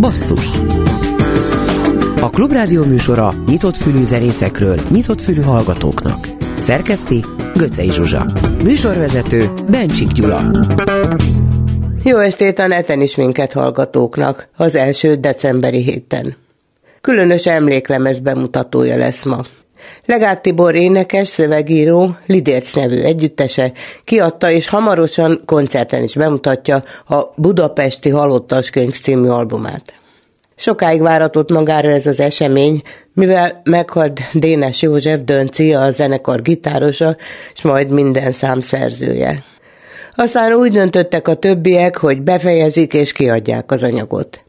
Basszus A Klubrádió műsora nyitott fülű zenészekről, nyitott fülű hallgatóknak. Szerkeszti Göcej Zsuzsa. Műsorvezető Bencsik Gyula. Jó estét a neten is minket hallgatóknak az első decemberi héten. Különös emléklemez bemutatója lesz ma. Legát Tibor énekes, szövegíró, Lidérc nevű együttese kiadta és hamarosan koncerten is bemutatja a Budapesti Halottas könyv című albumát. Sokáig váratott magára ez az esemény, mivel meghalt Dénes József Dönci, a zenekar gitárosa, és majd minden szám szerzője. Aztán úgy döntöttek a többiek, hogy befejezik és kiadják az anyagot.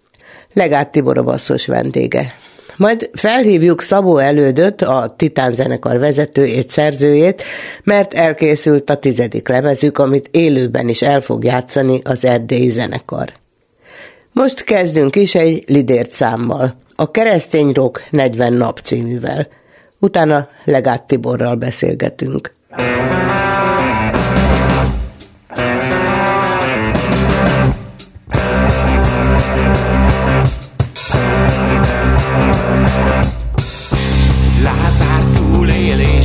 Legát Tibor a basszus vendége. Majd felhívjuk Szabó elődöt, a Titán zenekar vezetőjét, szerzőjét, mert elkészült a tizedik lemezük, amit élőben is el fog játszani az erdélyi zenekar. Most kezdünk is egy lidért számmal, a Keresztény Rock 40 nap cíművel. Utána Legát Tiborral beszélgetünk.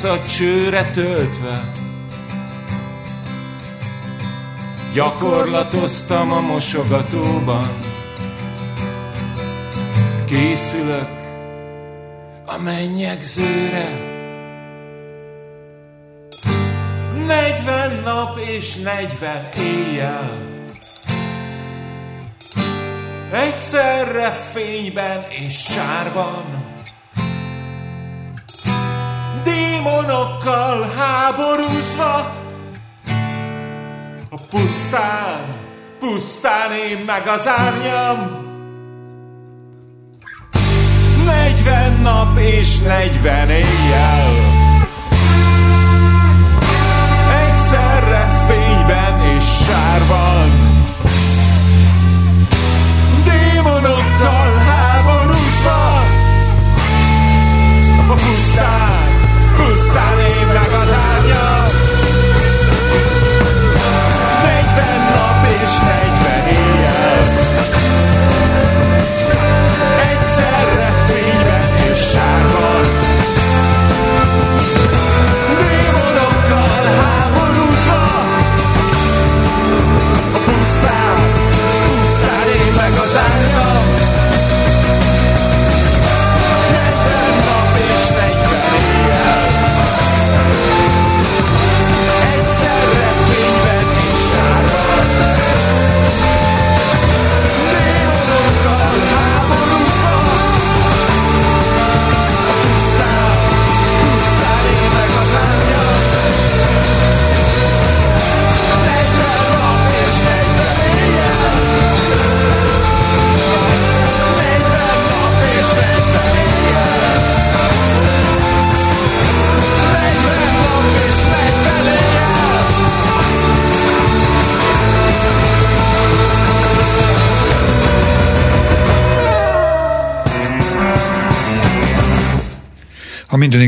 varázspálca csőre töltve. Gyakorlatoztam a mosogatóban, készülök a mennyegzőre. Negyven nap és negyven éjjel, egyszerre fényben és sárban. Háborúzva, a pusztán, pusztán én meg az árnyam. Negyven nap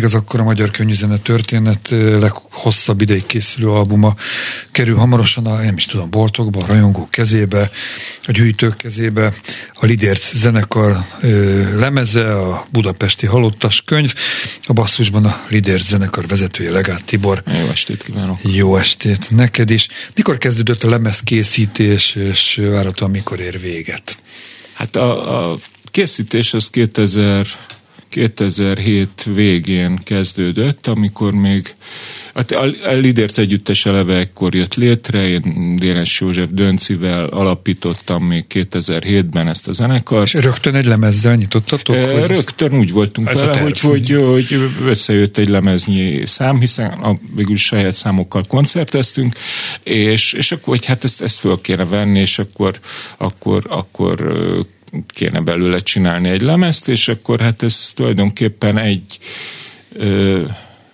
igaz, akkor a magyar könnyűzene történet leghosszabb ideig készülő albuma kerül hamarosan a, nem is tudom, boltokba, a rajongók kezébe, a gyűjtők kezébe, a Lidérc zenekar lemeze, a budapesti halottas könyv, a basszusban a Lidérc zenekar vezetője Legát Tibor. Jó estét kívánok! Jó estét neked is! Mikor kezdődött a lemez készítés, és várhatóan mikor ér véget? Hát a, a készítés az 2000 2007 végén kezdődött, amikor még Hát a, Lidérc együttes eleve ekkor jött létre, én Dénes József Döncivel alapítottam még 2007-ben ezt a zenekart. És rögtön egy lemezzel nyitottatok? E, rögtön úgy voltunk vele, hogy, hogy, hogy összejött egy lemeznyi szám, hiszen a, végül saját számokkal koncerteztünk, és, és akkor, hogy hát ezt, ezt föl kéne venni, és akkor, akkor, akkor kéne belőle csinálni egy lemezt, és akkor hát ez tulajdonképpen egy ö,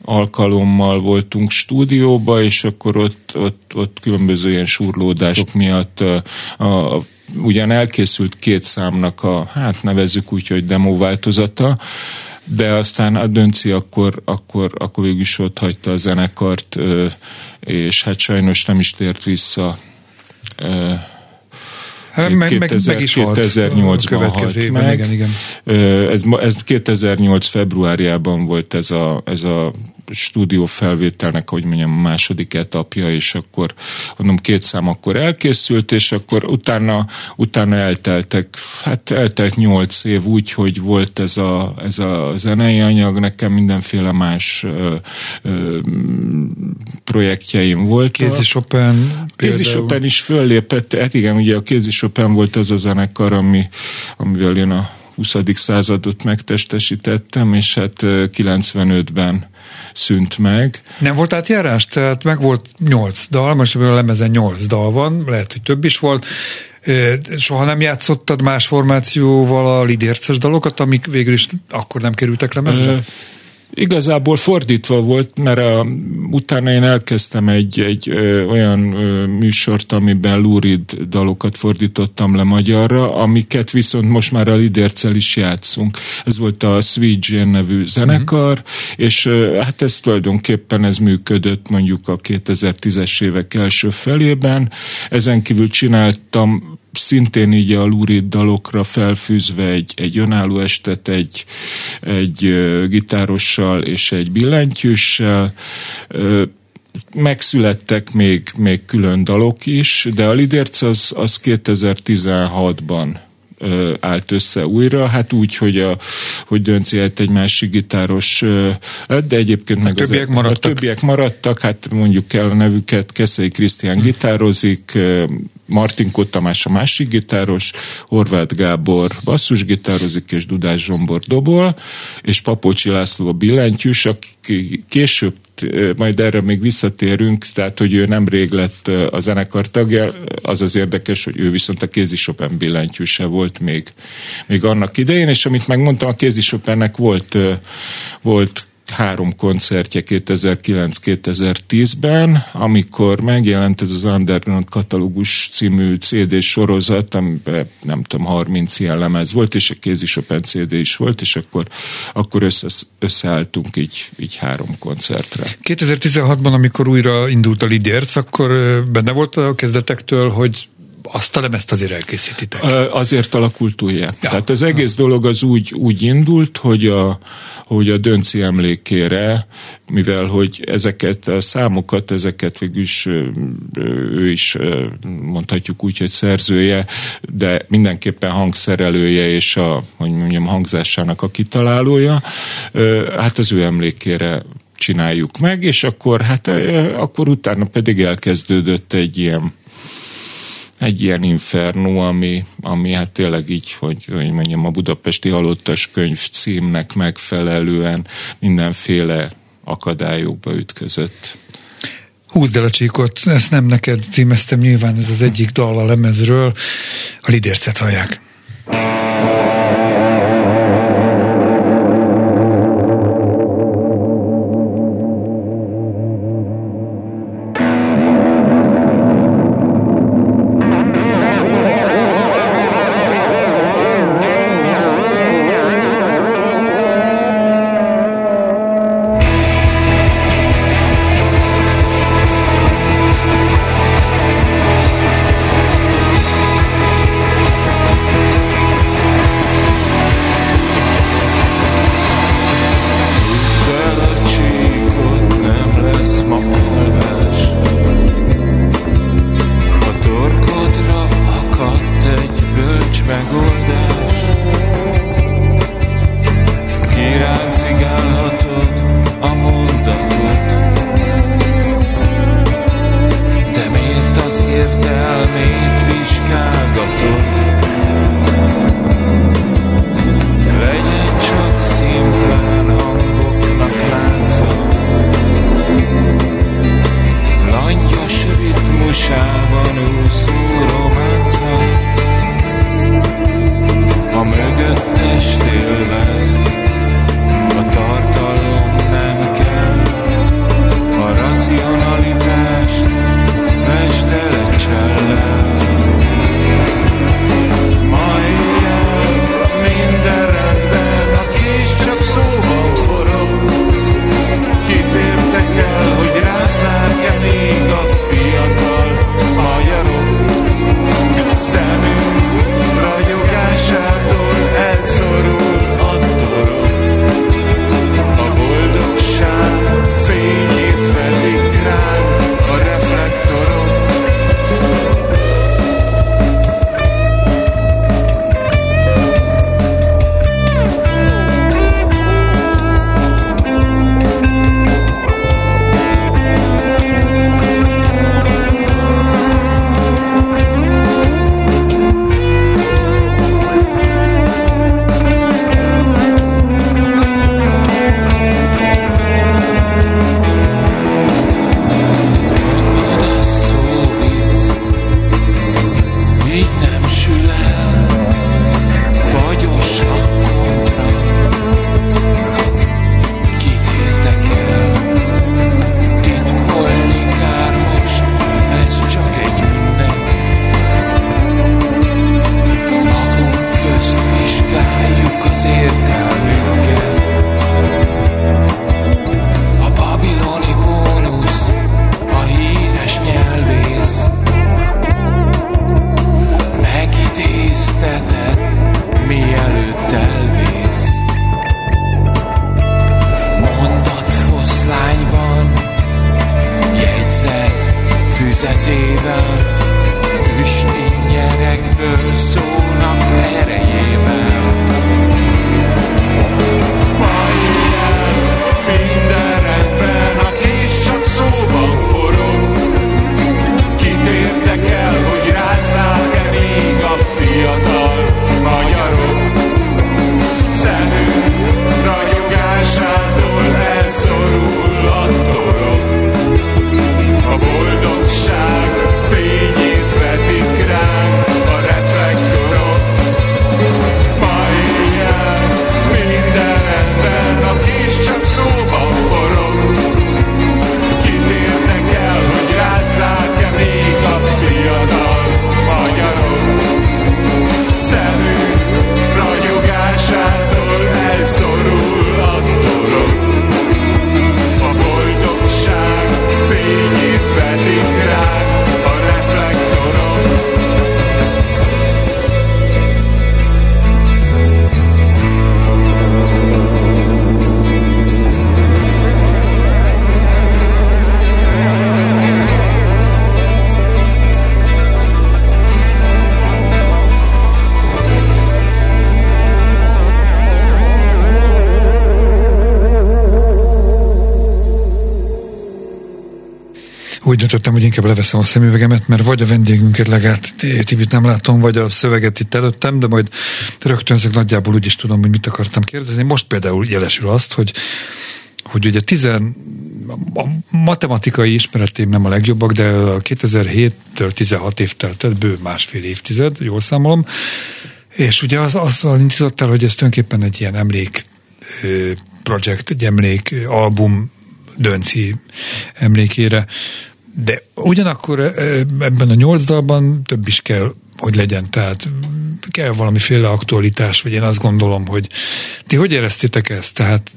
alkalommal voltunk stúdióba, és akkor ott, ott, ott különböző ilyen surlódások miatt a, a, ugyan elkészült két számnak a, hát nevezzük úgy, hogy demo változata, de aztán a Dönci akkor, akkor, akkor végül is ott hagyta a zenekart, és hát sajnos nem is tért vissza Hát meg, meg, meg is 2008-ban halt meg. Igen, igen. Ez, ez 2008 februárjában volt ez a, ez a stúdió felvételnek, hogy mondjam, a második etapja, és akkor mondom, két szám akkor elkészült, és akkor utána, utána elteltek, hát eltelt nyolc év úgy, hogy volt ez a, ez a zenei anyag, nekem mindenféle más ö, ö, projektjeim voltak. Kézi Chopin Kézi Chopin is föllépett, hát igen, ugye a Kézi Chopin volt az a zenekar, ami, amivel én a 20. századot megtestesítettem, és hát 95-ben szűnt meg. Nem volt átjárás? Tehát meg volt nyolc dal, most a lemezen nyolc dal van, lehet, hogy több is volt. Soha nem játszottad más formációval a lidérces dalokat, amik végül is akkor nem kerültek lemezre? Igazából fordítva volt, mert a, utána én elkezdtem egy, egy ö, olyan ö, műsort, amiben Lurid dalokat fordítottam le magyarra, amiket viszont most már a Lidércel is játszunk. Ez volt a Sweet Jane nevű zenekar, mm-hmm. és ö, hát ez tulajdonképpen ez működött mondjuk a 2010-es évek első felében. Ezen kívül csináltam szintén így a lurid dalokra felfűzve egy, egy önálló estet, egy, egy gitárossal és egy billentyűssel. Megszülettek még, még külön dalok is, de a Lidérc az, az 2016-ban állt össze újra, hát úgy, hogy, a, hogy Dönci egy másik gitáros lett, de egyébként a meg többiek az, maradtak. A többiek maradtak, hát mondjuk kell a nevüket, Keszei Krisztián hm. gitározik, Martin Tamás a másik gitáros, Horváth Gábor basszusgitározik, és Dudás Zsombor dobol, és Papocsi László a billentyűs, aki később majd erre még visszatérünk, tehát hogy ő nemrég lett a zenekar tagja, az az érdekes, hogy ő viszont a kézi Chopin billentyűse volt még, még annak idején, és amit megmondtam, a kézi Chopinnek volt, volt három koncertje 2009-2010-ben, amikor megjelent ez az Underground katalógus című CD sorozat, amiben nem tudom, 30 ilyen lemez volt, és a kézi Chopin CD is volt, és akkor, akkor össze, összeálltunk így, így három koncertre. 2016-ban, amikor újra indult a Lidérc, akkor benne volt a kezdetektől, hogy azt a lemezt azért elkészítitek. Azért alakult újjá. Ja. Tehát az egész dolog az úgy, úgy indult, hogy a, hogy a Dönci emlékére, mivel hogy ezeket a számokat, ezeket végül is ő is mondhatjuk úgy, hogy szerzője, de mindenképpen hangszerelője és a, hogy mondjam, hangzásának a kitalálója, hát az ő emlékére csináljuk meg, és akkor hát akkor utána pedig elkezdődött egy ilyen egy ilyen inferno, ami, ami hát tényleg így, hogy, hogy mondjam, a budapesti halottas könyv címnek megfelelően mindenféle akadályokba ütközött. Húzd el a csíkot, ezt nem neked címeztem, nyilván ez az egyik dal a lemezről, a lidércet hallják. úgy döntöttem, hogy inkább leveszem a szemüvegemet, mert vagy a vendégünket legát Tibit nem látom, vagy a szöveget itt előttem, de majd rögtön ezek nagyjából úgy is tudom, hogy mit akartam kérdezni. Most például jelesül azt, hogy hogy ugye tizen, a matematikai ismeretém nem a legjobbak, de a 2007-től 16 év teltett, bő másfél évtized, jól számolom, és ugye az, azzal indítottál, hogy ez tulajdonképpen egy ilyen emlék projekt, egy emlék album Dönci emlékére, de ugyanakkor ebben a nyolc dalban több is kell, hogy legyen, tehát kell valamiféle aktualitás, vagy én azt gondolom, hogy ti hogy éreztétek ezt? Tehát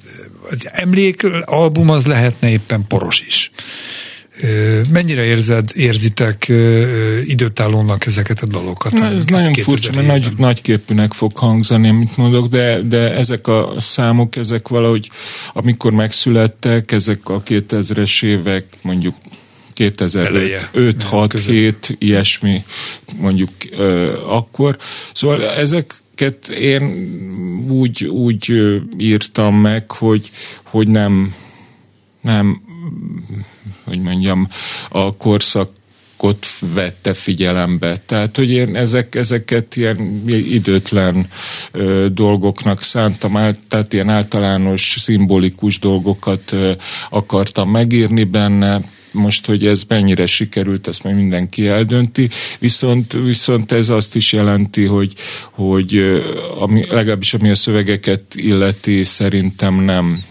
az emlékalbum az lehetne éppen poros is. Mennyire érzed, érzitek időtállónak ezeket a dalokat? Na, ez nagyon furcsa, mert nagy, nagyképűnek fog hangzani, amit mondok, de, de ezek a számok, ezek valahogy, amikor megszülettek, ezek a 2000-es évek, mondjuk 2005, 6, 7, ilyesmi mondjuk ö, akkor. Szóval ezeket én úgy, úgy írtam meg, hogy, hogy nem, nem hogy mondjam, a korszak ott vette figyelembe. Tehát, hogy én ezek, ezeket ilyen időtlen ö, dolgoknak szántam, át, tehát ilyen általános, szimbolikus dolgokat ö, akartam megírni benne, most, hogy ez mennyire sikerült, ezt meg mindenki eldönti, viszont, viszont ez azt is jelenti, hogy, hogy ami, legalábbis ami a szövegeket illeti, szerintem nem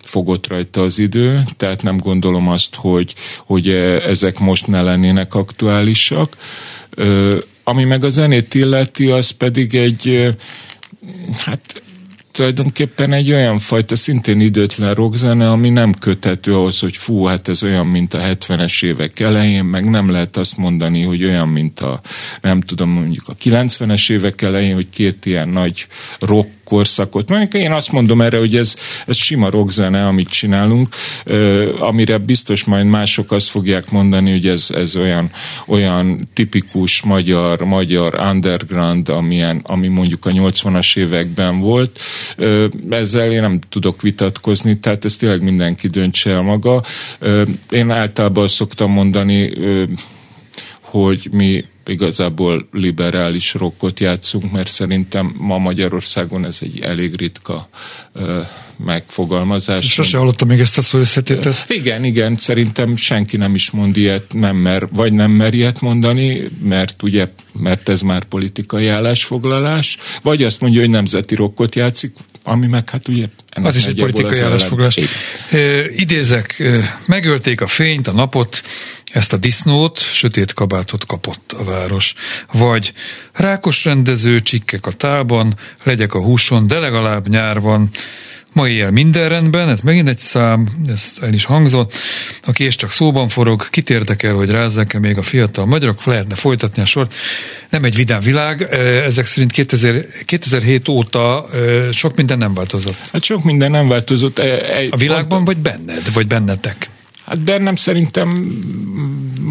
fogott rajta az idő, tehát nem gondolom azt, hogy, hogy ezek most ne lennének aktuálisak. Ami meg a zenét illeti, az pedig egy hát tulajdonképpen egy olyan fajta szintén időtlen rockzene, ami nem köthető ahhoz, hogy fú, hát ez olyan, mint a 70-es évek elején, meg nem lehet azt mondani, hogy olyan, mint a nem tudom, mondjuk a 90-es évek elején, hogy két ilyen nagy rock korszakot. Mondjuk én azt mondom erre, hogy ez, ez sima rockzene, amit csinálunk, amire biztos majd mások azt fogják mondani, hogy ez, ez olyan, olyan tipikus magyar, magyar underground, amilyen, ami mondjuk a 80-as években volt. Ezzel én nem tudok vitatkozni, tehát ezt tényleg mindenki döntse el maga. Én általában szoktam mondani, hogy mi igazából liberális rockot játszunk, mert szerintem ma Magyarországon ez egy elég ritka megfogalmazás. Sose hallottam még ezt a szó összetételt. Igen, igen, szerintem senki nem is mond ilyet, nem mer, vagy nem mer ilyet mondani, mert ugye, mert ez már politikai állásfoglalás, vagy azt mondja, hogy nemzeti rockot játszik, ami meg hát ugye az is egy politikai állásfoglalás. idézek, megölték a fényt, a napot, ezt a disznót, sötét kabátot kapott a város. Vagy rákos rendező, csikkek a tálban, legyek a húson, de legalább nyár van, Ma éjjel minden rendben, ez megint egy szám, ez el is hangzott. Aki és csak szóban forog, kit érdekel, hogy rázzák-e még a fiatal magyarok, lehetne folytatni a sort. Nem egy vidám világ, ezek szerint 2000, 2007 óta sok minden nem változott. Hát sok minden nem változott. Egy, a világban, pont... vagy benned, vagy bennetek? Hát bennem szerintem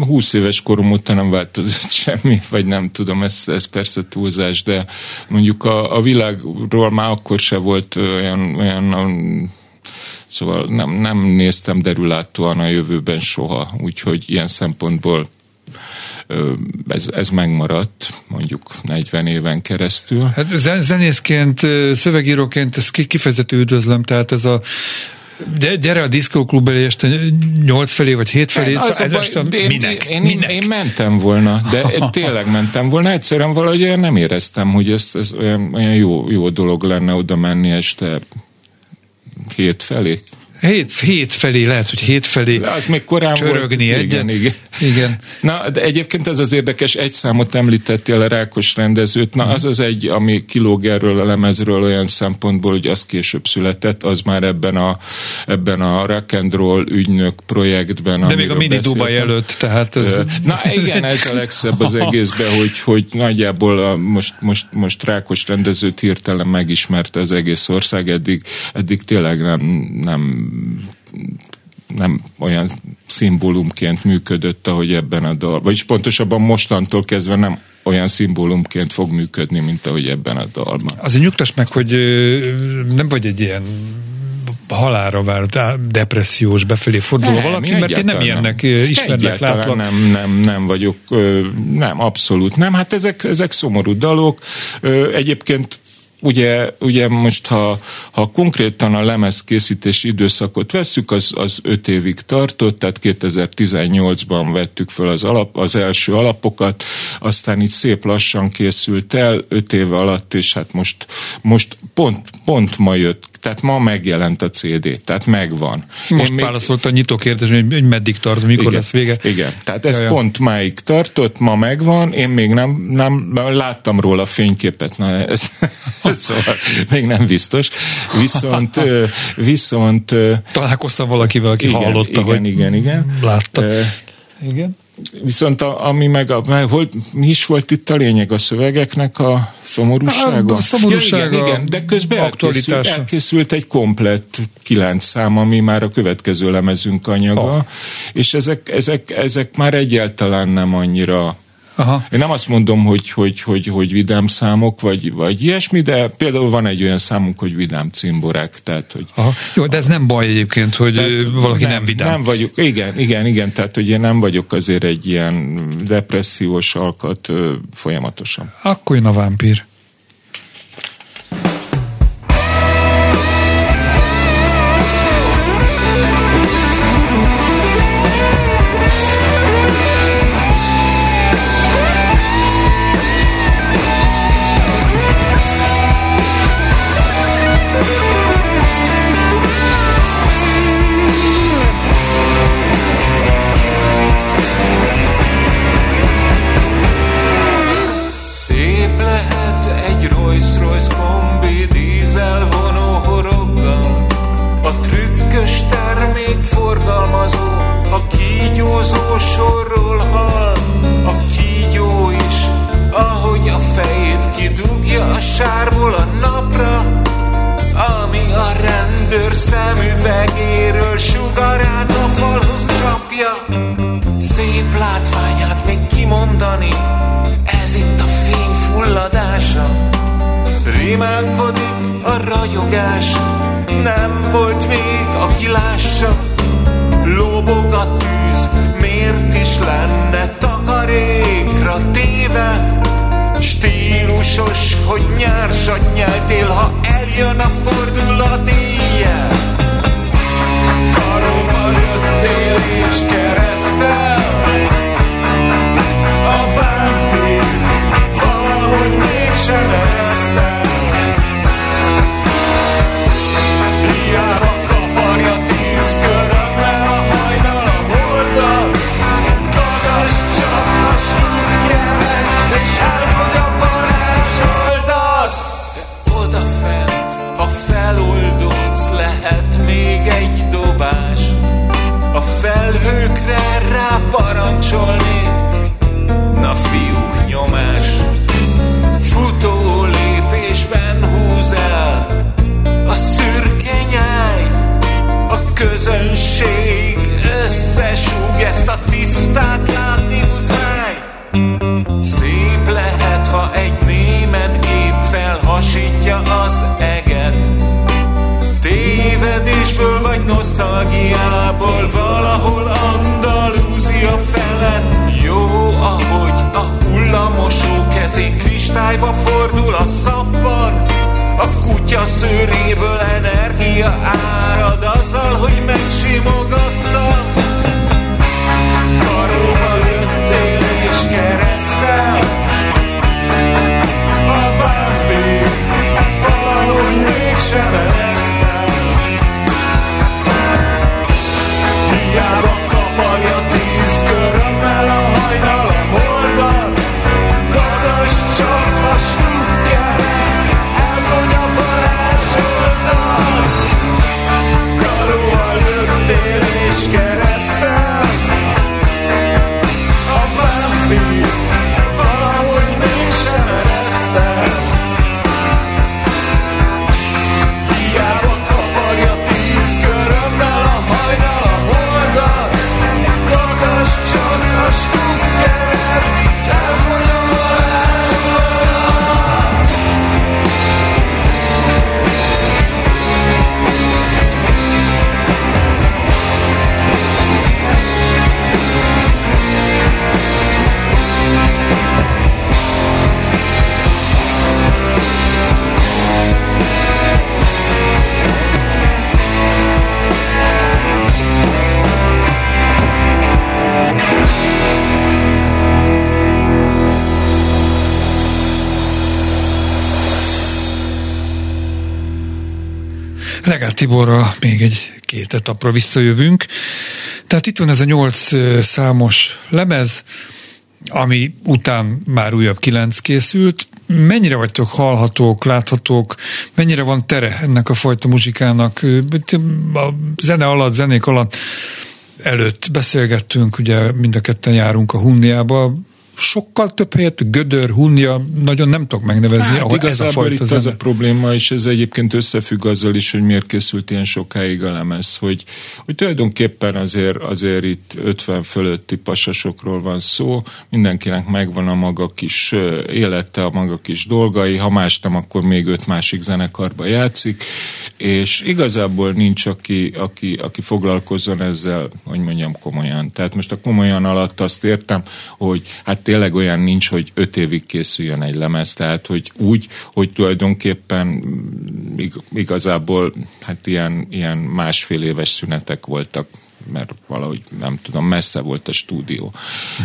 20 éves korom óta nem változott semmi, vagy nem tudom, ez, ez persze túlzás, de mondjuk a, a világról már akkor se volt olyan, olyan Szóval nem, nem néztem derülátóan a jövőben soha, úgyhogy ilyen szempontból ez, ez megmaradt mondjuk 40 éven keresztül. Hát zenészként, szövegíróként ezt kifejezetten üdvözlöm, tehát ez a de gyere a diszkóklub elé este nyolc felé, vagy hét felé, az a én, minek? Én, minek? Én, én mentem volna, de tényleg mentem volna. Egyszerűen valahogy nem éreztem, hogy ez, ez olyan, olyan jó, jó dolog lenne oda menni este hét felé. Hét, hét felé, lehet, hogy hét felé az még korán csörögni volt. Igen, igen. igen. Na, de egyébként ez az érdekes, egy számot említettél a Rákos rendezőt, na az az egy, ami kilóg erről a lemezről olyan szempontból, hogy az később született, az már ebben a, ebben a rock and roll ügynök projektben. De még a mini Dubai előtt, tehát ez... Na igen, ez a legszebb az egészben, hogy, hogy nagyjából a, most, most, most Rákos rendezőt hirtelen megismerte az egész ország, eddig, eddig tényleg nem, nem nem olyan szimbólumként működött, ahogy ebben a dal. Vagyis pontosabban mostantól kezdve nem olyan szimbólumként fog működni, mint ahogy ebben a dalban. Azért nyugtass meg, hogy nem vagy egy ilyen halára várt, depressziós, befelé forduló nem, valaki, mert én nem ilyennek ismernek, látlak. nem, nem, nem vagyok, nem, abszolút nem. Hát ezek, ezek szomorú dalok. Egyébként ugye, ugye most, ha, ha konkrétan a lemez készítési időszakot vesszük, az, az öt évig tartott, tehát 2018-ban vettük fel az, alap, az első alapokat, aztán így szép lassan készült el, öt éve alatt, és hát most, most pont, pont ma jött tehát ma megjelent a CD, tehát megvan. Most Én válaszolt még... a nyitó kérdés, hogy, hogy meddig tart, mikor igen, lesz vége. Igen, tehát ez Jaj. pont máig tartott, ma megvan, én még nem, nem láttam róla fényképet, na ez, szóval még nem biztos. Viszont, viszont... Találkoztam valakivel, aki igen, hallotta, igen, hogy igen, igen. látta. igen. Viszont a, ami meg, a, meg volt, mi is volt itt a lényeg a szövegeknek a szomorúsága? A, a szomorúsága, ja, igen, igen, de közben elkészült, elkészült egy komplett kilenc szám, ami már a következő lemezünk anyaga, ha. és ezek, ezek, ezek már egyáltalán nem annyira Aha. Én nem azt mondom, hogy, hogy, hogy, hogy vidám számok, vagy, vagy ilyesmi, de például van egy olyan számunk, hogy vidám cimborák. Tehát, hogy Aha. Jó, de ez nem baj egyébként, hogy tehát, valaki nem, nem vidám. Nem vagyok, igen, igen, igen, tehát hogy én nem vagyok azért egy ilyen depressziós alkat folyamatosan. Akkor jön a vámpír. Legát Tiborra még egy két etapra visszajövünk. Tehát itt van ez a nyolc számos lemez, ami után már újabb kilenc készült. Mennyire vagytok hallhatók, láthatók, mennyire van tere ennek a fajta muzsikának? A zene alatt, zenék alatt előtt beszélgettünk, ugye mind a ketten járunk a Hunniába, sokkal több helyet Gödör, Hunja, nagyon nem tudok megnevezni, hát, ahol ez a fajta itt az a probléma, és ez egyébként összefügg azzal is, hogy miért készült ilyen sokáig a lemez, hogy, hogy tulajdonképpen azért, azért itt 50 fölötti pasasokról van szó, mindenkinek megvan a maga kis élete, a maga kis dolgai, ha más nem, akkor még öt másik zenekarba játszik, és igazából nincs, aki, aki, aki foglalkozzon ezzel, hogy mondjam, komolyan. Tehát most a komolyan alatt azt értem, hogy hát tényleg olyan nincs, hogy öt évig készüljön egy lemez, tehát hogy úgy, hogy tulajdonképpen igazából hát ilyen, ilyen másfél éves szünetek voltak mert valahogy nem tudom, messze volt a stúdió.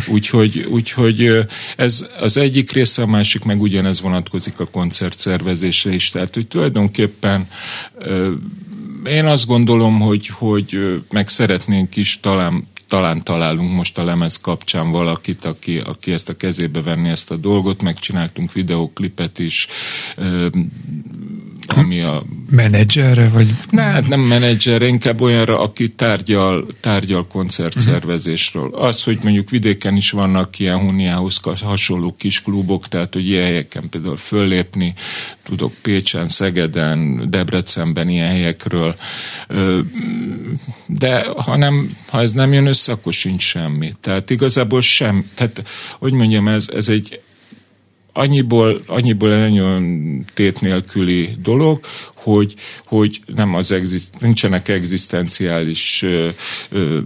Úgyhogy, úgyhogy ez az egyik része, a másik meg ugyanez vonatkozik a koncertszervezésre is. Tehát, hogy tulajdonképpen én azt gondolom, hogy, hogy meg szeretnénk is talán talán találunk most a lemez kapcsán valakit, aki, aki ezt a kezébe venni ezt a dolgot, megcsináltunk videóklipet is, ami a... Menedzserre, vagy? Ne, hát nem menedzserre, inkább olyanra, aki tárgyal, tárgyal koncertszervezésről. Uh-huh. Az, hogy mondjuk vidéken is vannak ilyen Huniához hasonló kis klubok, tehát hogy ilyen helyeken például föllépni, tudok Pécsen, Szegeden, Debrecenben ilyen helyekről, de ha, nem, ha ez nem jön össze, akkor sincs semmi. Tehát igazából sem, tehát hogy mondjam, ez, ez egy annyiból, annyiból nagyon tét nélküli dolog, hogy, hogy nem az exist, nincsenek egzisztenciális ö, ö,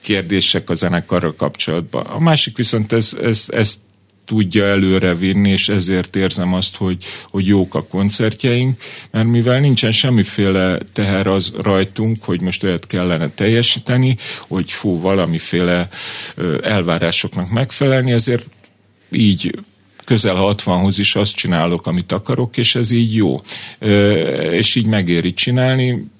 kérdések a zenekarra kapcsolatban. A másik viszont ez, ez, ez tudja előre vinni, és ezért érzem azt, hogy, hogy jók a koncertjeink, mert mivel nincsen semmiféle teher az rajtunk, hogy most olyat kellene teljesíteni, hogy fú, valamiféle elvárásoknak megfelelni, ezért így közel 60-hoz is azt csinálok, amit akarok, és ez így jó. És így megéri csinálni,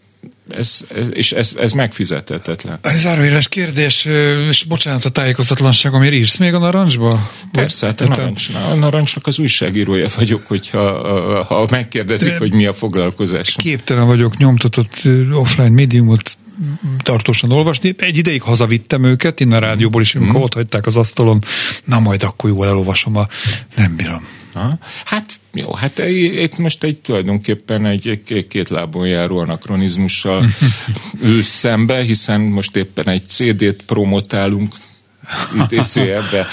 ez, ez, és ez, ez megfizethetetlen. Ez záróéles kérdés, és bocsánat a tájékozatlanság, amire írsz még a narancsba? Persze, hát a, narancs, a narancsnak az újságírója vagyok, hogyha ha megkérdezik, De hogy mi a foglalkozás. Képtelen vagyok nyomtatott offline médiumot tartósan olvasni. Egy ideig hazavittem őket, innen a rádióból is, amikor mm. ott hagyták az asztalon, na majd akkor jól elolvasom, a nem bírom. Ha? Hát jó, hát itt most egy tulajdonképpen egy, egy két lábon járó anakronizmussal ül szembe, hiszen most éppen egy CD-t promotálunk, idézőjebbe,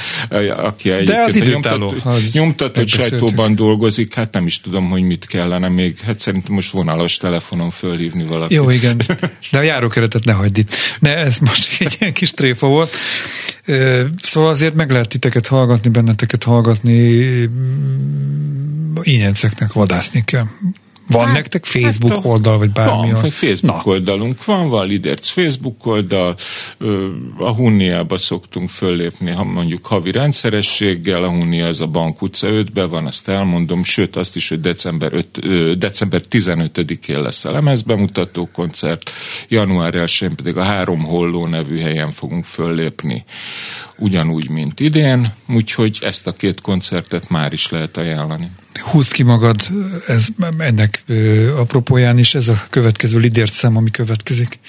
aki egyébként a nyomtatott, nyomtatott sajtóban dolgozik, hát nem is tudom, hogy mit kellene még, hát szerintem most vonalas telefonon fölhívni valakit. Jó, igen, de a járókeretet ne hagyd itt. Ne, ez most egy ilyen kis tréfa volt. Szóval azért meg lehet titeket hallgatni, benneteket hallgatni, ínyenceknek vadászni kell. Van hát, nektek Facebook hát, oldal, vagy bármi? Van, Facebook Na. oldalunk van, van Liderc Facebook oldal, a Hunniába szoktunk föllépni, ha mondjuk havi rendszerességgel, a Hunnia ez a Bank utca 5 van, azt elmondom, sőt azt is, hogy december, 5, december 15-én lesz a lemezbemutató koncert, január 1 pedig a Három Holló nevű helyen fogunk föllépni ugyanúgy, mint idén, úgyhogy ezt a két koncertet már is lehet ajánlani. Húzd ki magad ez, ennek apropóján is, ez a következő lidért szám, ami következik.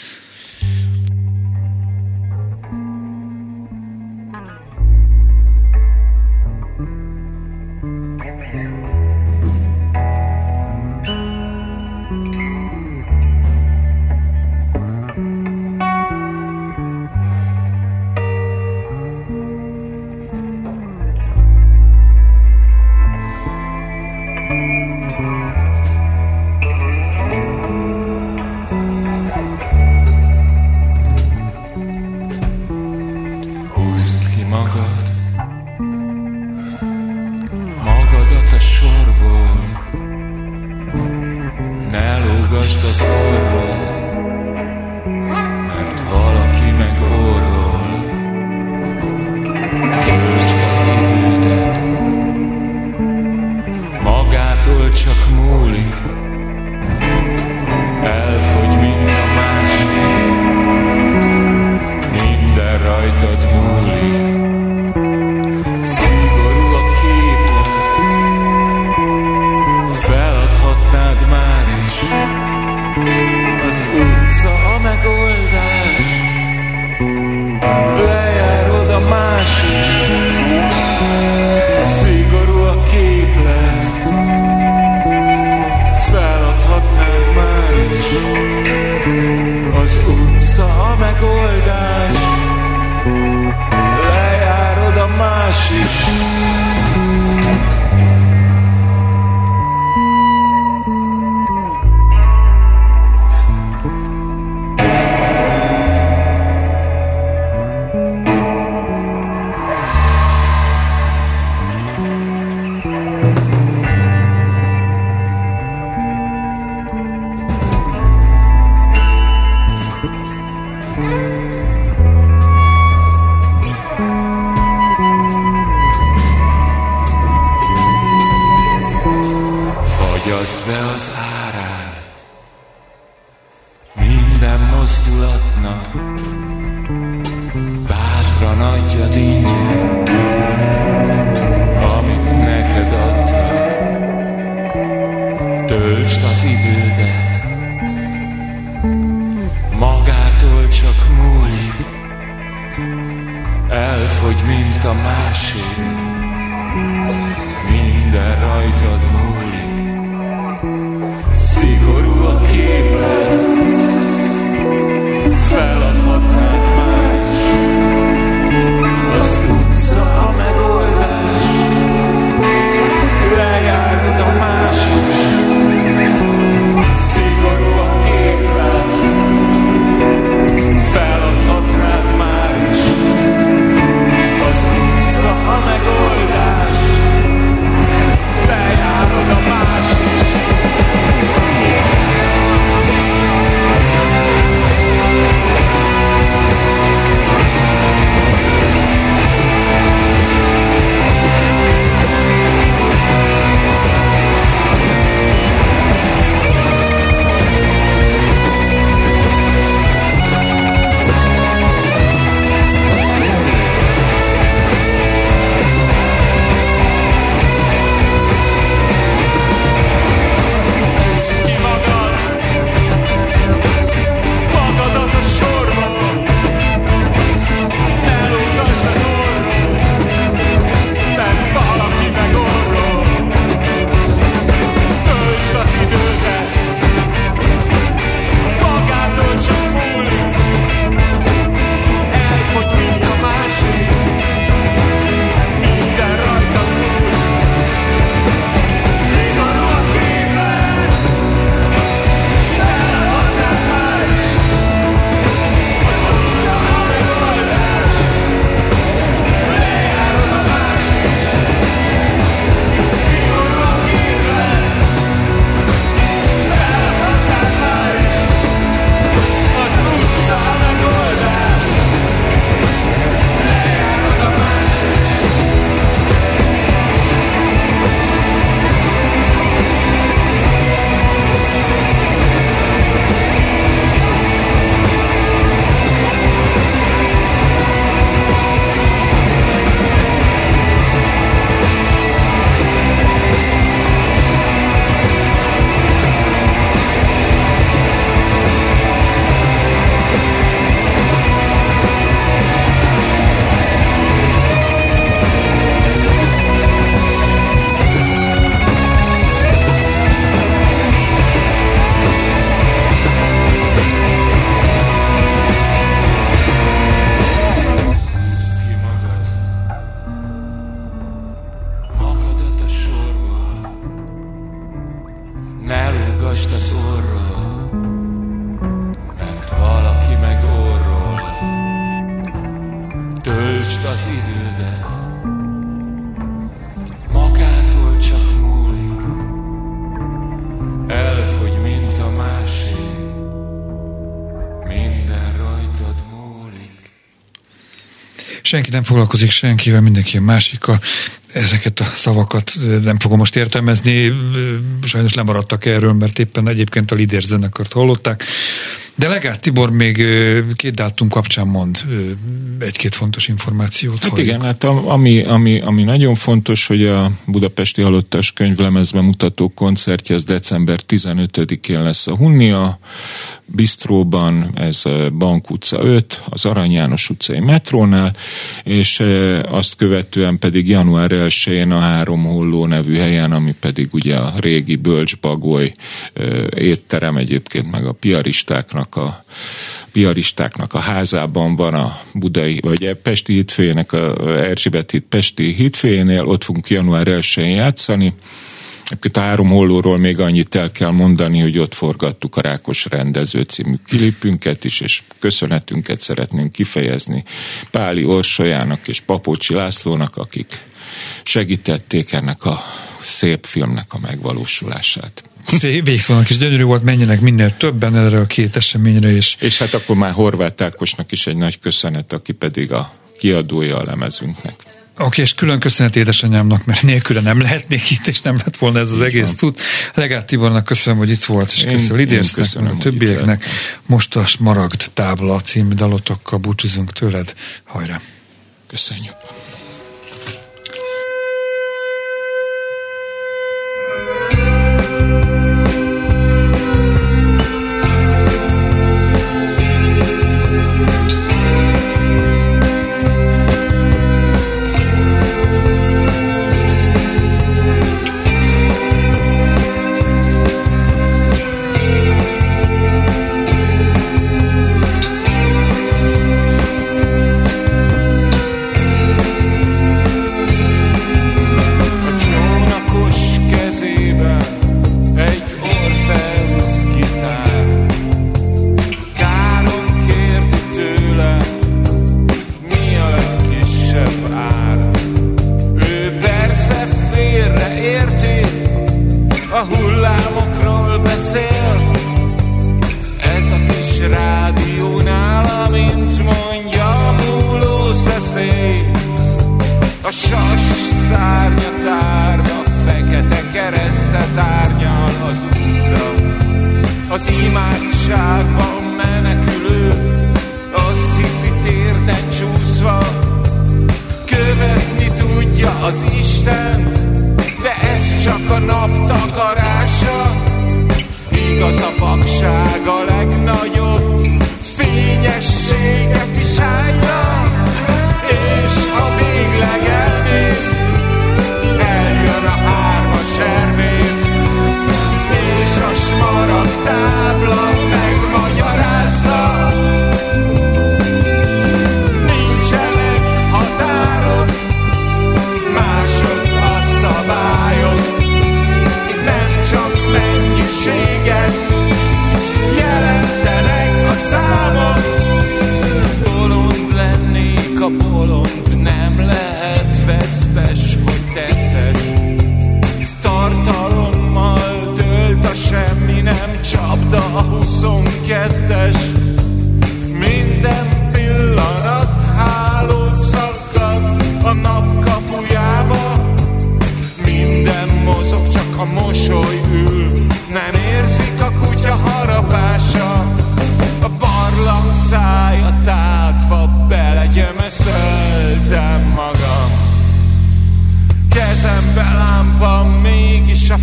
Senki nem foglalkozik senkivel, mindenki a másikkal. Ezeket a szavakat nem fogom most értelmezni, sajnos lemaradtak erről, mert éppen egyébként a Lider zenekart hallották. De Legát Tibor még két dátum kapcsán mond egy-két fontos információt. Hát hogy... igen, hát ami, ami, ami nagyon fontos, hogy a Budapesti Halottas könyvlemezbe mutató koncertje az december 15-én lesz a Hunnia, Bistróban, ez Bank utca 5, az Arany János utcai metrónál, és azt követően pedig január 1-én a Három Holló nevű helyen, ami pedig ugye a régi Bölcs-Bagoly étterem egyébként, meg a piaristáknak a piaristáknak a házában van a budai, vagy Pesti hitfőjének, a Erzsébet hit Pesti hitfőjénél, ott fogunk január 1-én játszani, Egyébként a három hollóról még annyit el kell mondani, hogy ott forgattuk a Rákos rendező című kilipünket is, és köszönetünket szeretnénk kifejezni Páli Orsolyának és Papocsi Lászlónak, akik segítették ennek a szép filmnek a megvalósulását. Végszónak is gyönyörű volt, menjenek minél többen erre a két eseményre is. És hát akkor már Horváth Ákosnak is egy nagy köszönet, aki pedig a kiadója a lemezünknek. Oké, és külön köszönet édesanyámnak, mert nélküle nem lehetnék itt, és nem lett volna ez az egész tud. Legát Tibornak köszönöm, hogy itt volt, és köszönöm Lidérsznek, a többieknek. Most a Smaragd tábla című dalotokkal búcsúzunk tőled. Hajrá! Köszönjük!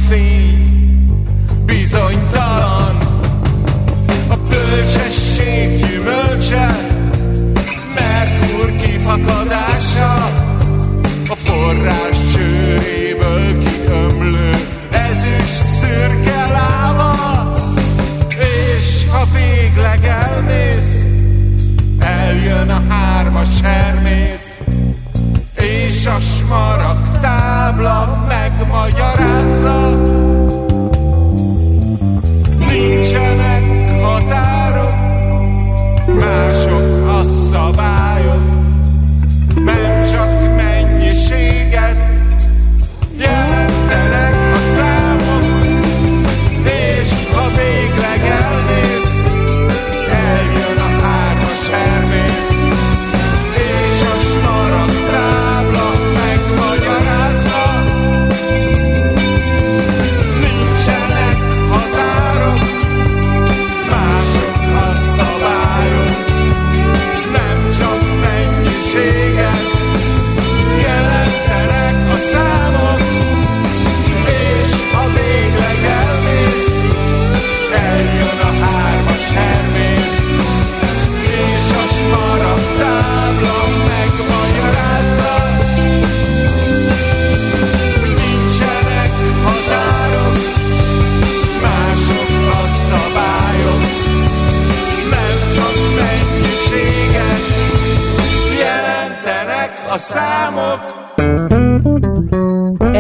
fény bizonytalan. A bölcsesség gyümölcse, Merkur kifakadása, a forrás csőréből kiömlő ezüst szürke láva, és ha végleg elmész, eljön a hármas hermész, és a smaragd tábla megmagyarázza. Nincsen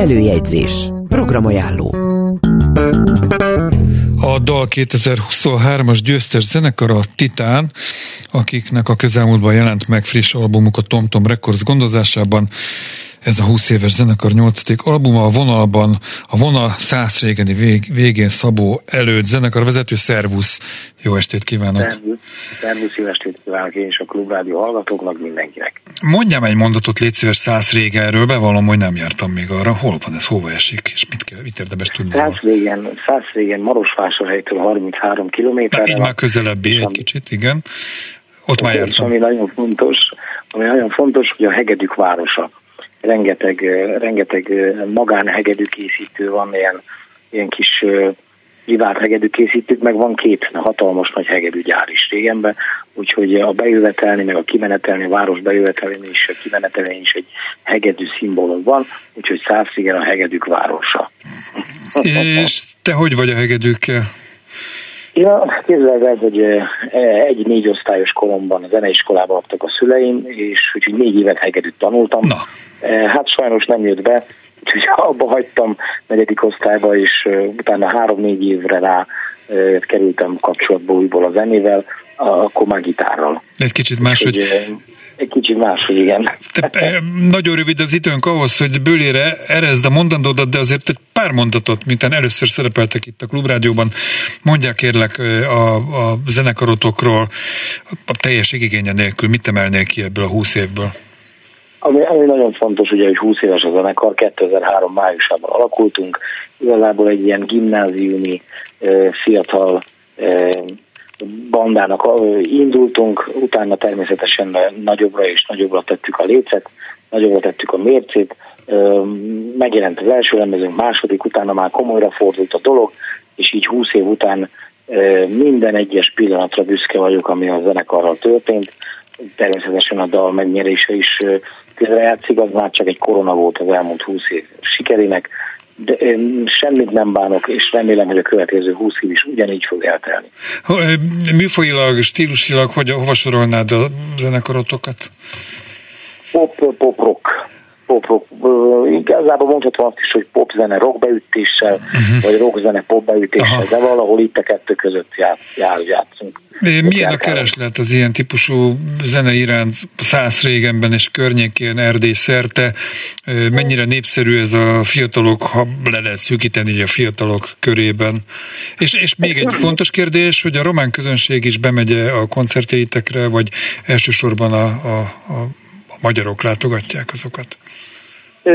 Előjegyzés. Programajánló. A Dal 2023-as győztes zenekar a Titán, akiknek a közelmúltban jelent meg friss albumuk a TomTom Records gondozásában. Ez a 20 éves zenekar 8. albuma, a vonalban, a vonal száz régeni vég, végén Szabó előtt zenekar vezető, szervusz, jó estét kívánok! Szervusz, szervusz jó estét kívánok én is a Klubrádió hallgatóknak, mindenkinek. Mondjam egy mondatot, légy szíves száz régenről, bevallom, hogy nem jártam még arra. Hol van ez, hova esik, és mit, kell, mit érdemes tudni? Száz régen, száz régen Marosvásárhelytől 33 kilométerre. Így már közelebbi egy kicsit, igen. Ott már jártam. Ami nagyon fontos, ami nagyon fontos, hogy a Hegedük városa rengeteg, rengeteg magánhegedű készítő van, ilyen, ilyen kis privát hegedű készítők, meg van két hatalmas nagy hegedű gyár is régenben, úgyhogy a bejövetelni, meg a kimenetelni, a város bejövetelni és a kimenetelni is egy hegedű szimbólum van, úgyhogy Szárszigen a hegedűk városa. És te hogy vagy a hegedűkkel? Ja, képzeld el, hogy egy négy osztályos koromban a zeneiskolába adtak a szüleim, és úgyhogy négy évet hegedűt tanultam. Na. Hát sajnos nem jött be, úgyhogy abba hagytam negyedik osztályba, és utána három-négy évre rá kerültem kapcsolatba újból a zenével, akkor már gitárral. Egy kicsit máshogy... Egy kicsit máshogy, igen. Te, nagyon rövid az időnk ahhoz, hogy bőlére erezd a mondandódat, de azért egy pár mondatot, mint először szerepeltek itt a Klubrádióban, mondják kérlek a, a zenekarotokról, a teljes igénye nélkül, mit emelnél ki ebből a húsz évből? Ami, ami nagyon fontos, ugye, hogy 20 éves a zenekar, 2003 májusában alakultunk, igazából egy ilyen gimnáziumi fiatal bandának indultunk, utána természetesen nagyobbra és nagyobbra tettük a lécet, nagyobbra tettük a mércét, megjelent az első lemezünk, második, utána már komolyra fordult a dolog, és így 20 év után minden egyes pillanatra büszke vagyok, ami a zenekarral történt. Természetesen a dal megnyerése is közrejátszik, az már csak egy korona volt az elmúlt 20 év sikerének, de én semmit nem bánok, és remélem, hogy a következő 20 év is ugyanígy fog eltelni. Műfajilag, stílusilag, hogy, hova sorolnád a zenekarotokat? Pop, pop rock. Pop, rock. Igazából mondhatom azt is, hogy pop zene rock beütéssel, uh-huh. vagy rock zene pop beütéssel, Aha. de valahol itt a kettő között jár, jár játszunk. Milyen a kereslet az ilyen típusú zene iránt száz régenben és környékén Erdély szerte? Mennyire népszerű ez a fiatalok, ha le lehet szűkíteni a fiatalok körében? És, és még egy fontos kérdés, hogy a román közönség is bemegy a koncertjeitekre, vagy elsősorban a, a, a magyarok látogatják azokat? Ö,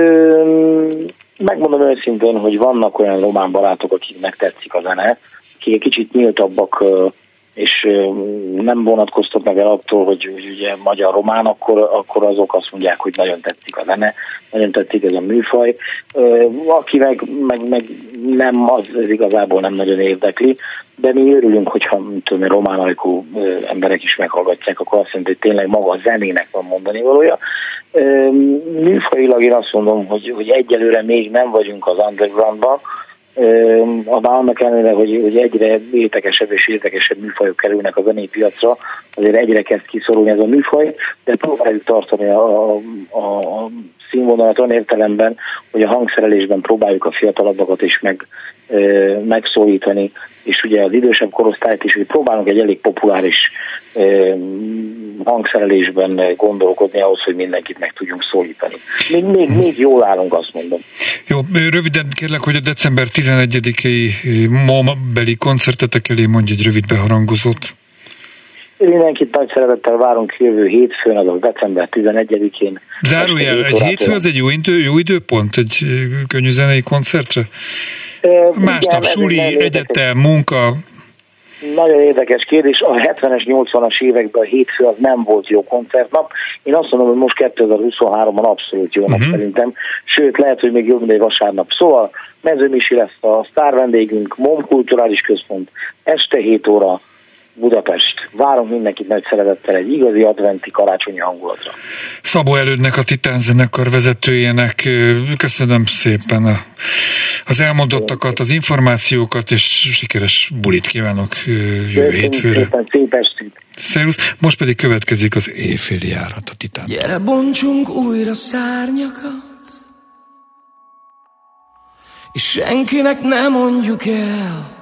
megmondom őszintén, hogy vannak olyan román barátok, akiknek tetszik a zene, akik egy kicsit nyíltabbak és nem vonatkoztatnak el attól, hogy, ugye magyar-román, akkor, akkor azok azt mondják, hogy nagyon tetszik a zene, nagyon tetszik ez a műfaj. Aki meg, meg, meg nem, az, az igazából nem nagyon érdekli, de mi örülünk, hogyha tudom, román ajkú emberek is meghallgatják, akkor azt jelenti, hogy tényleg maga a zenének van mondani valója. Műfajilag én azt mondom, hogy, hogy egyelőre még nem vagyunk az undergroundban, Abban annak ellenére, hogy, hogy egyre értekesebb és értekesebb műfajok kerülnek a zenei piacra, azért egyre kezd kiszorulni ez a műfaj, de próbáljuk tartani a, a, a színvonalat olyan értelemben, hogy a hangszerelésben próbáljuk a fiatalabbakat is meg, megszólítani, és ugye az idősebb korosztályt is, hogy próbálunk egy elég populáris hangszerelésben gondolkodni ahhoz, hogy mindenkit meg tudjunk szólítani. Még, még, még jól állunk, azt mondom. Jó, röviden kérlek, hogy a december 11-i MOM beli koncertetek elé mondj egy rövid beharangozót. Mindenkit nagy szeretettel várunk jövő hétfőn, azaz december 11-én. Zárójel, egy hétfő az egy jó, idő, jó időpont egy könnyű zenei koncertre? Másnap suli, egyetem, munka, nagyon érdekes kérdés. A 70-es, 80-as években a hétfő az nem volt jó koncertnap. Én azt mondom, hogy most 2023-ban abszolút jó nap uh-huh. szerintem. Sőt, lehet, hogy még jobb, mint egy vasárnap. Szóval Mezőmisi lesz a sztár vendégünk, MOM Kulturális Központ, este 7 óra, Budapest. Várunk mindenkit nagy szeretettel egy igazi adventi karácsonyi hangulatra. Szabó Elődnek, a Titán zenekar vezetőjének köszönöm szépen a, az elmondottakat, az információkat, és sikeres bulit kívánok jövő hétfőre. Szép estét! Szerusz, most pedig következik az éjféli járat a Titán. Gyere, bontsunk újra szárnyakat, és senkinek nem mondjuk el,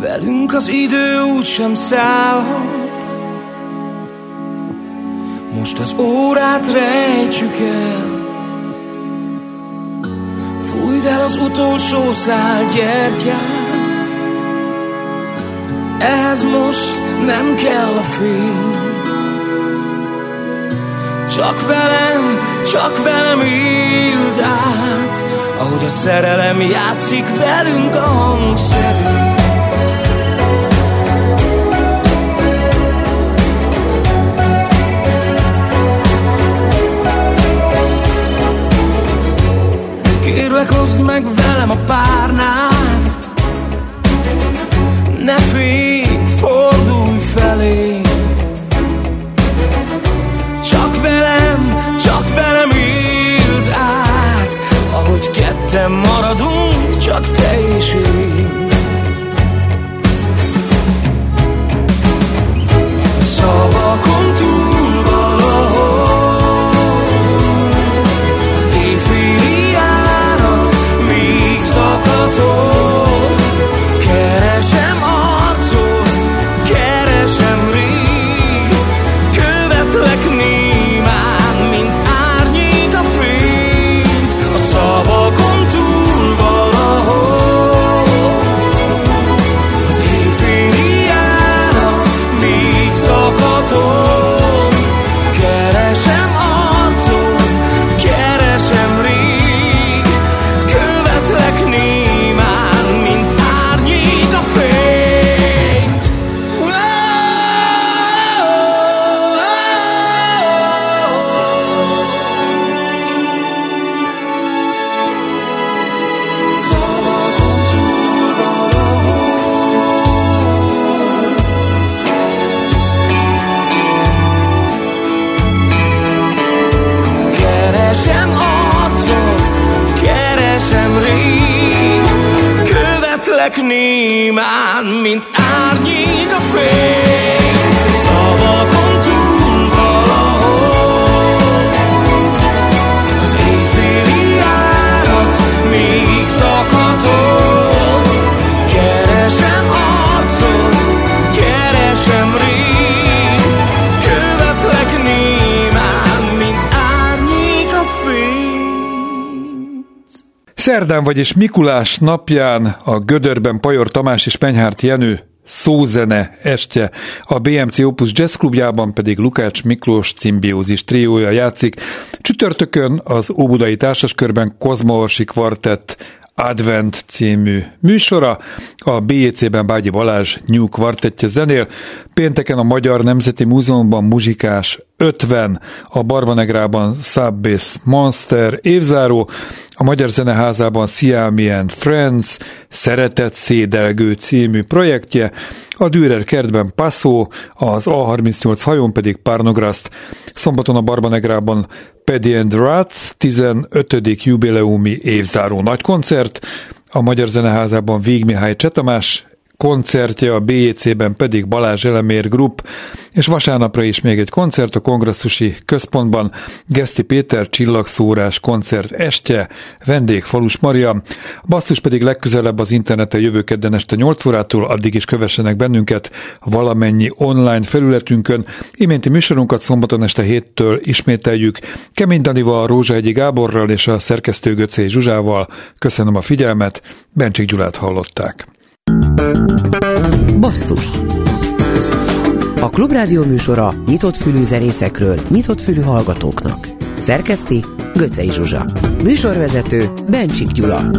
Velünk az idő úgy sem szállhat. Most az órát rejtsük el. Fújd el az utolsó szál gyertyát. Ehhez most nem kell a fény. Csak velem, csak velem éld át. Ahogy a szerelem játszik velünk a hangszerünk Kérlek, hozd meg velem a párnát. Ne félj, fordulj felé. Csak velem, csak velem éld át. Ahogy ketten maradunk, csak te és én Szerdán, vagyis Mikulás napján a Gödörben Pajor Tamás és Penyhárt Jenő szózene estje, a BMC Opus Jazz Klubjában pedig Lukács Miklós cimbiózis triója játszik. Csütörtökön az Óbudai Társaskörben Kozmaorsi Kvartett Advent című műsora, a BJC-ben Bágyi Balázs New Quartettje zenél, pénteken a Magyar Nemzeti Múzeumban muzsikás 50, a Barbanegrában Subbase Monster évzáró, a Magyar Zeneházában Siami Friends, Szeretett Szédelgő című projektje, a Dürer kertben Passzó, az A38 hajón pedig Párnograszt, szombaton a Barbanegrában Paddy and Rats 15. jubileumi évzáró nagykoncert, a Magyar Zeneházában Vég Mihály Csetamás koncertje, a BJC-ben pedig Balázs Elemér Group, és vasárnapra is még egy koncert a kongresszusi központban, Geszti Péter csillagszórás koncert estje, vendég Falus Maria, basszus pedig legközelebb az interneten jövő kedden este 8 órától, addig is kövessenek bennünket valamennyi online felületünkön. Iménti műsorunkat szombaton este héttől ismételjük. Kemény Danival, Rózsa Egyi Gáborral és a szerkesztő Göcé Zsuzsával. Köszönöm a figyelmet, Bencsik Gyulát hallották. Basszus A Klubrádió műsora nyitott fülű zenészekről, nyitott fülű hallgatóknak. Szerkeszti Göcej Zsuzsa. Műsorvezető Bencsik Gyula.